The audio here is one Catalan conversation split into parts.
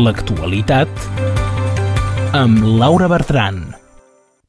L'actualitat amb Laura Bertran.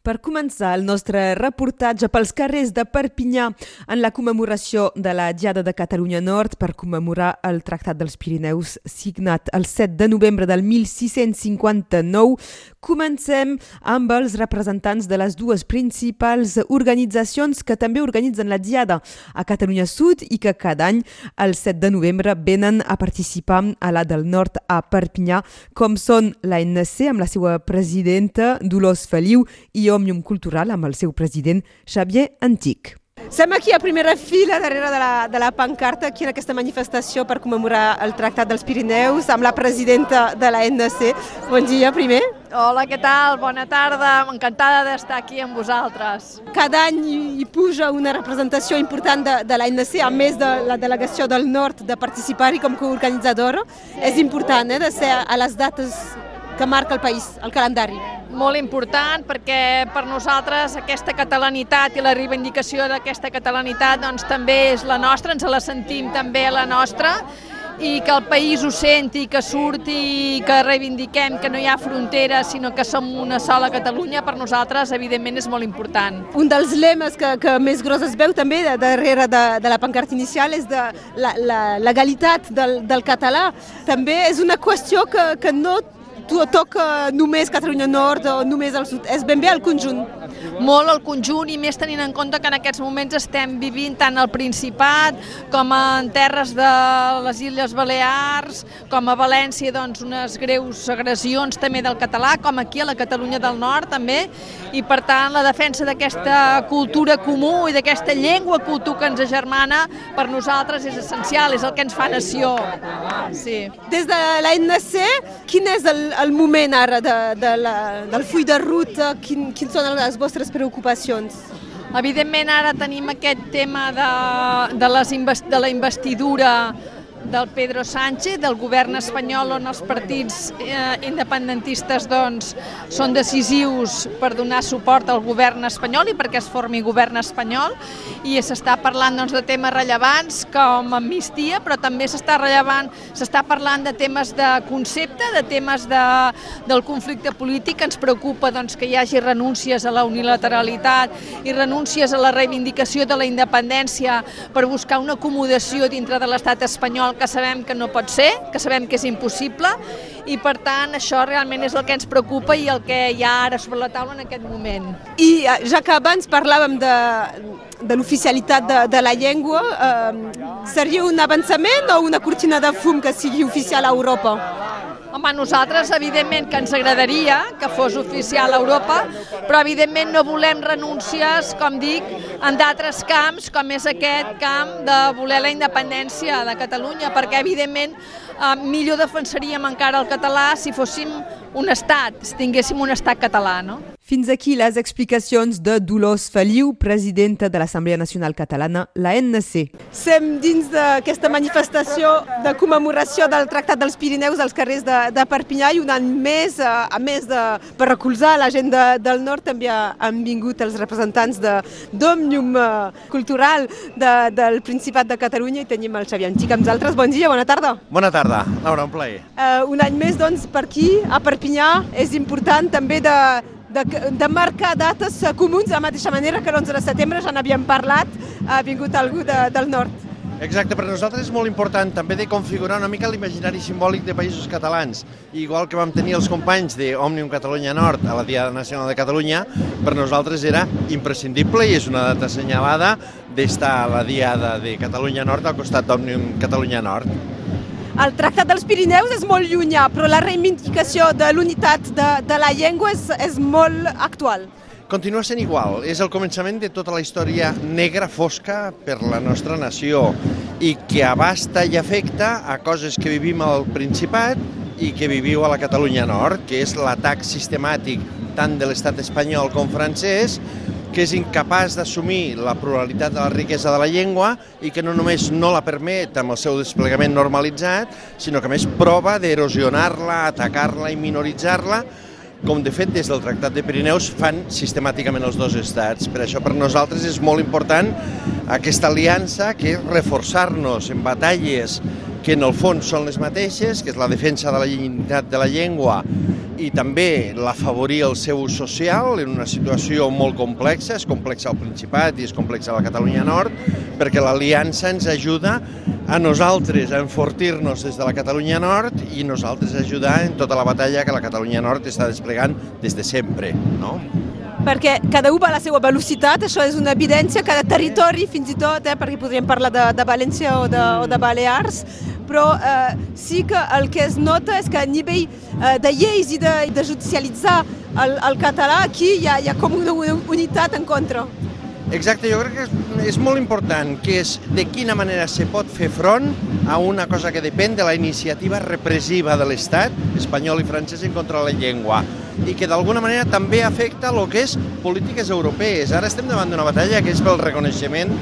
Per començar el nostre reportatge pels carrers de Perpinyà en la commemoració de la Diada de Catalunya Nord per commemorar el Tractat dels Pirineus signat el 7 de novembre del 1659, comencem amb els representants de les dues principals organitzacions que també organitzen la Diada a Catalunya Sud i que cada any el 7 de novembre venen a participar a la del Nord a Perpinyà, com són l'ANC amb la seva presidenta Dolors Feliu i Òmnium Cultural amb el seu president Xavier Antic. Som aquí a primera fila darrere de la, de la pancarta aquí en aquesta manifestació per commemorar el Tractat dels Pirineus amb la presidenta de la NC. Bon dia, primer. Hola, què tal? Bona tarda. Encantada d'estar aquí amb vosaltres. Cada any hi puja una representació important de, de l'ANC, a més de la delegació del Nord de participar-hi com coorganitzadora. És important eh, de ser a les dates que marca el país, el calendari. Molt important perquè per nosaltres aquesta catalanitat i la reivindicació d'aquesta catalanitat doncs, també és la nostra, ens la sentim també la nostra i que el país ho senti, que surti, que reivindiquem que no hi ha fronteres, sinó que som una sola Catalunya, per nosaltres, evidentment, és molt important. Un dels lemes que, que més gros es veu també de, darrere de, de la pancarta inicial és de la, la legalitat del, del català. També és una qüestió que, que no toca només Catalunya Nord o només el sud, és ben bé el conjunt. Molt el conjunt i més tenint en compte que en aquests moments estem vivint tant al Principat com en terres de les Illes Balears, com a València doncs, unes greus agressions també del català, com aquí a la Catalunya del Nord també, i per tant la defensa d'aquesta cultura comú i d'aquesta llengua cultura que ens agermana per nosaltres és essencial, és el que ens fa nació. Sí. Des de l'ANC, quin és el, el moment ara de, de la, del full de ruta? Quin, quins són les vostres preocupacions? Evidentment ara tenim aquest tema de, de, les de la investidura del Pedro Sánchez, del govern espanyol, on els partits eh, independentistes doncs, són decisius per donar suport al govern espanyol i perquè es formi govern espanyol. I s'està parlant doncs, de temes rellevants com amnistia, però també s'està rellevant, s'està parlant de temes de concepte, de temes de, del conflicte polític, ens preocupa doncs, que hi hagi renúncies a la unilateralitat i renúncies a la reivindicació de la independència per buscar una acomodació dintre de l'estat espanyol que sabem que no pot ser, que sabem que és impossible i per tant això realment és el que ens preocupa i el que hi ha ara sobre la taula en aquest moment. I eh, ja que abans parlàvem de, de l'oficialitat de, de la llengua, eh, seria un avançament o una cortina de fum que sigui oficial a Europa? Home, a nosaltres, evidentment, que ens agradaria que fos oficial a Europa, però, evidentment, no volem renúncies, com dic, en d'altres camps, com és aquest camp de voler la independència de Catalunya, perquè, evidentment, eh, millor defensaríem encara el català si fóssim un estat, si tinguéssim un estat català, no? Fins aquí les explicacions de Dolors Feliu, presidenta de l'Assemblea Nacional Catalana, la NC. Sem dins d'aquesta manifestació de commemoració del Tractat dels Pirineus als carrers de, de Perpinyà i un any més, eh, a més de, per recolzar la gent de, del nord, també han vingut els representants d'Òmnium eh, Cultural de, del Principat de Catalunya i tenim el Xavier Antic amb nosaltres. Bon dia, bona tarda. Bona tarda, Laura, un plaer. Uh, un any més, doncs, per aquí, a Perpinyà, és important també de, de, de marcar dates comuns de la mateixa manera que l'11 de setembre ja n'havíem parlat, ha vingut algú de, del nord. Exacte, per nosaltres és molt important també de configurar una mica l'imaginari simbòlic de països catalans. Igual que vam tenir els companys de Òmnium Catalunya Nord a la Diada Nacional de Catalunya, per nosaltres era imprescindible i és una data assenyalada d'estar a la Diada de Catalunya Nord al costat d'Òmnium Catalunya Nord. El Tractat dels Pirineus és molt llunyà, però la reivindicació de l'unitat de, de la llengua és, és molt actual. Continua sent igual, és el començament de tota la història negra fosca per la nostra nació i que abasta i afecta a coses que vivim al Principat i que viviu a la Catalunya Nord, que és l'atac sistemàtic tant de l'estat espanyol com francès que és incapaç d'assumir la pluralitat de la riquesa de la llengua i que no només no la permet amb el seu desplegament normalitzat, sinó que més prova d'erosionar-la, atacar-la i minoritzar-la, com de fet des del Tractat de Pirineus fan sistemàticament els dos estats. Per això per nosaltres és molt important aquesta aliança que és reforçar-nos en batalles que en el fons són les mateixes, que és la defensa de la dignitat de la llengua i també l'afavorir el seu ús social en una situació molt complexa, és complexa al Principat i és complexa a la Catalunya Nord, perquè l'aliança ens ajuda a nosaltres a enfortir-nos des de la Catalunya Nord i nosaltres ajudar en tota la batalla que la Catalunya Nord està desplegant des de sempre. No? Perquè cada un va a la seva velocitat, això és una evidència, cada territori fins i tot, eh, perquè podríem parlar de, de València o de, o de Balears, però eh, sí que el que es nota és que a nivell eh, de lleis i de, de judicialitzar el, el català aquí hi ha, hi ha com una unitat en contra. Exacte, jo crec que és, és molt important, que és de quina manera se pot fer front a una cosa que depèn de la iniciativa repressiva de l'Estat espanyol i francès en contra de la llengua i que d'alguna manera també afecta el que és polítiques europees. Ara estem davant d'una batalla que és pel reconeixement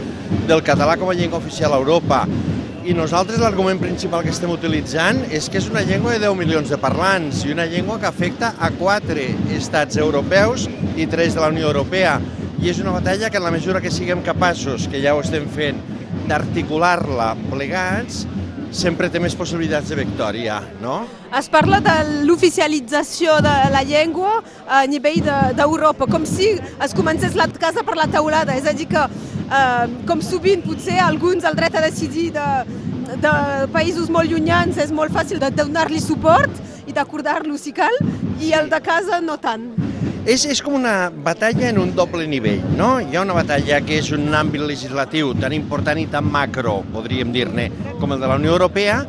del català com a llengua oficial a Europa. I nosaltres l'argument principal que estem utilitzant és que és una llengua de 10 milions de parlants i una llengua que afecta a quatre estats europeus i tres de la Unió Europea i és una batalla que en la mesura que siguem capaços, que ja ho estem fent, d'articular-la plegats, sempre té més possibilitats de victòria, no? Es parla de l'oficialització de la llengua a nivell d'Europa, de, com si es comencés la casa per la taulada, és a dir que, eh, com sovint potser alguns el dret a decidir de, de països molt llunyans és molt fàcil de donar-li suport i d'acordar-lo si cal, i el de casa no tant. És, és com una batalla en un doble nivell, no? Hi ha una batalla que és un àmbit legislatiu tan important i tan macro, podríem dir-ne, com el de la Unió Europea,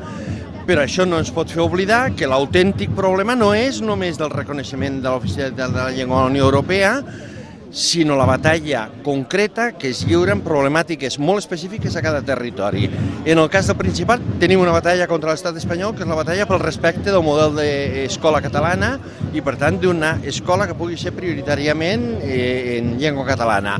però això no ens pot fer oblidar que l'autèntic problema no és només del reconeixement de l'oficialitat de la llengua a la Unió Europea, sinó la batalla concreta que es lliura en problemàtiques molt específiques a cada territori. En el cas del Principat tenim una batalla contra l'estat espanyol, que és la batalla pel respecte del model d'escola catalana i, per tant, d'una escola que pugui ser prioritàriament eh, en llengua catalana.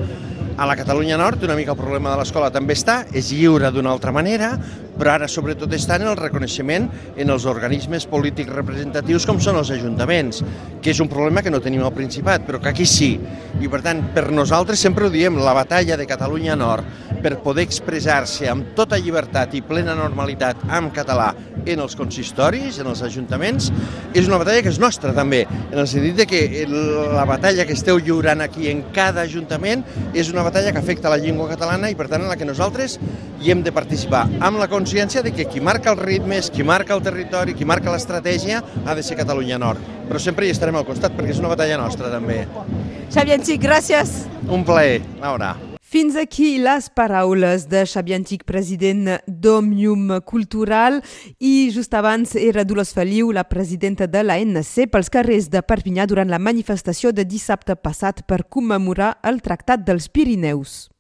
A la Catalunya Nord una mica el problema de l'escola també està, és lliure d'una altra manera, però ara sobretot està en el reconeixement en els organismes polítics representatius com són els ajuntaments, que és un problema que no tenim al Principat, però que aquí sí. I per tant, per nosaltres sempre ho diem, la batalla de Catalunya Nord per poder expressar-se amb tota llibertat i plena normalitat en català en els consistoris, en els ajuntaments, és una batalla que és nostra també, en el sentit de que la batalla que esteu lliurant aquí en cada ajuntament és una batalla que afecta la llengua catalana i per tant en la que nosaltres hi hem de participar amb la consciència de que qui marca els ritmes, qui marca el territori, qui marca l'estratègia ha de ser Catalunya Nord. Però sempre hi estarem al costat perquè és una batalla nostra també. Xavi Antic, gràcies. Un plaer, Laura. Fins aquí les paraules de Xavi Antic, president d'Òmnium Cultural, i just abans era Dolors Feliu, la presidenta de l'ANC, pels carrers de Perpinyà durant la manifestació de dissabte passat per commemorar el Tractat dels Pirineus.